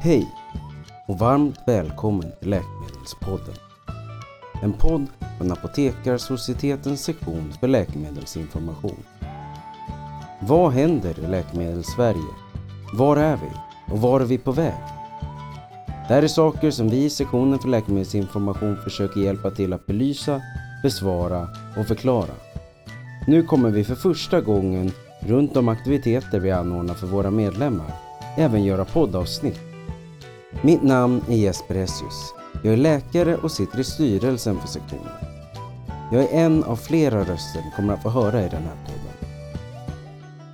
Hej och varmt välkommen till Läkemedelspodden. En podd från Apotekarsocietetens sektion för läkemedelsinformation. Vad händer i Läkemedelssverige? Var är vi? Och var är vi på väg? Det här är saker som vi i sektionen för läkemedelsinformation försöker hjälpa till att belysa, besvara och förklara. Nu kommer vi för första gången runt de aktiviteter vi anordnar för våra medlemmar även göra poddavsnitt. Mitt namn är Jesper Hessius. Jag är läkare och sitter i styrelsen för sektionen. Jag är en av flera röster ni kommer att få höra i den här podden.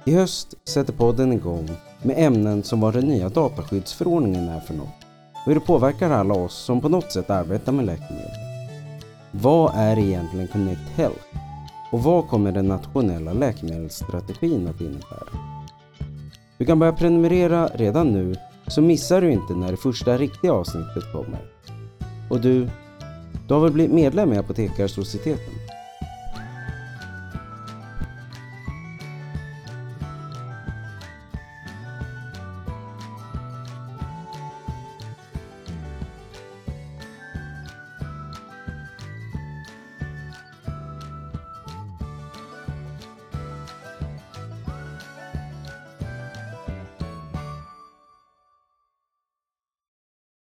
I höst sätter podden igång med ämnen som vad den nya dataskyddsförordningen är för något och hur det påverkar alla oss som på något sätt arbetar med läkemedel. Vad är egentligen Connect Health? Och vad kommer den nationella läkemedelsstrategin att innebära? Du kan börja prenumerera redan nu så missar du inte när det första riktiga avsnittet kommer. Och du, du har väl blivit medlem i Apotekarsocieteten?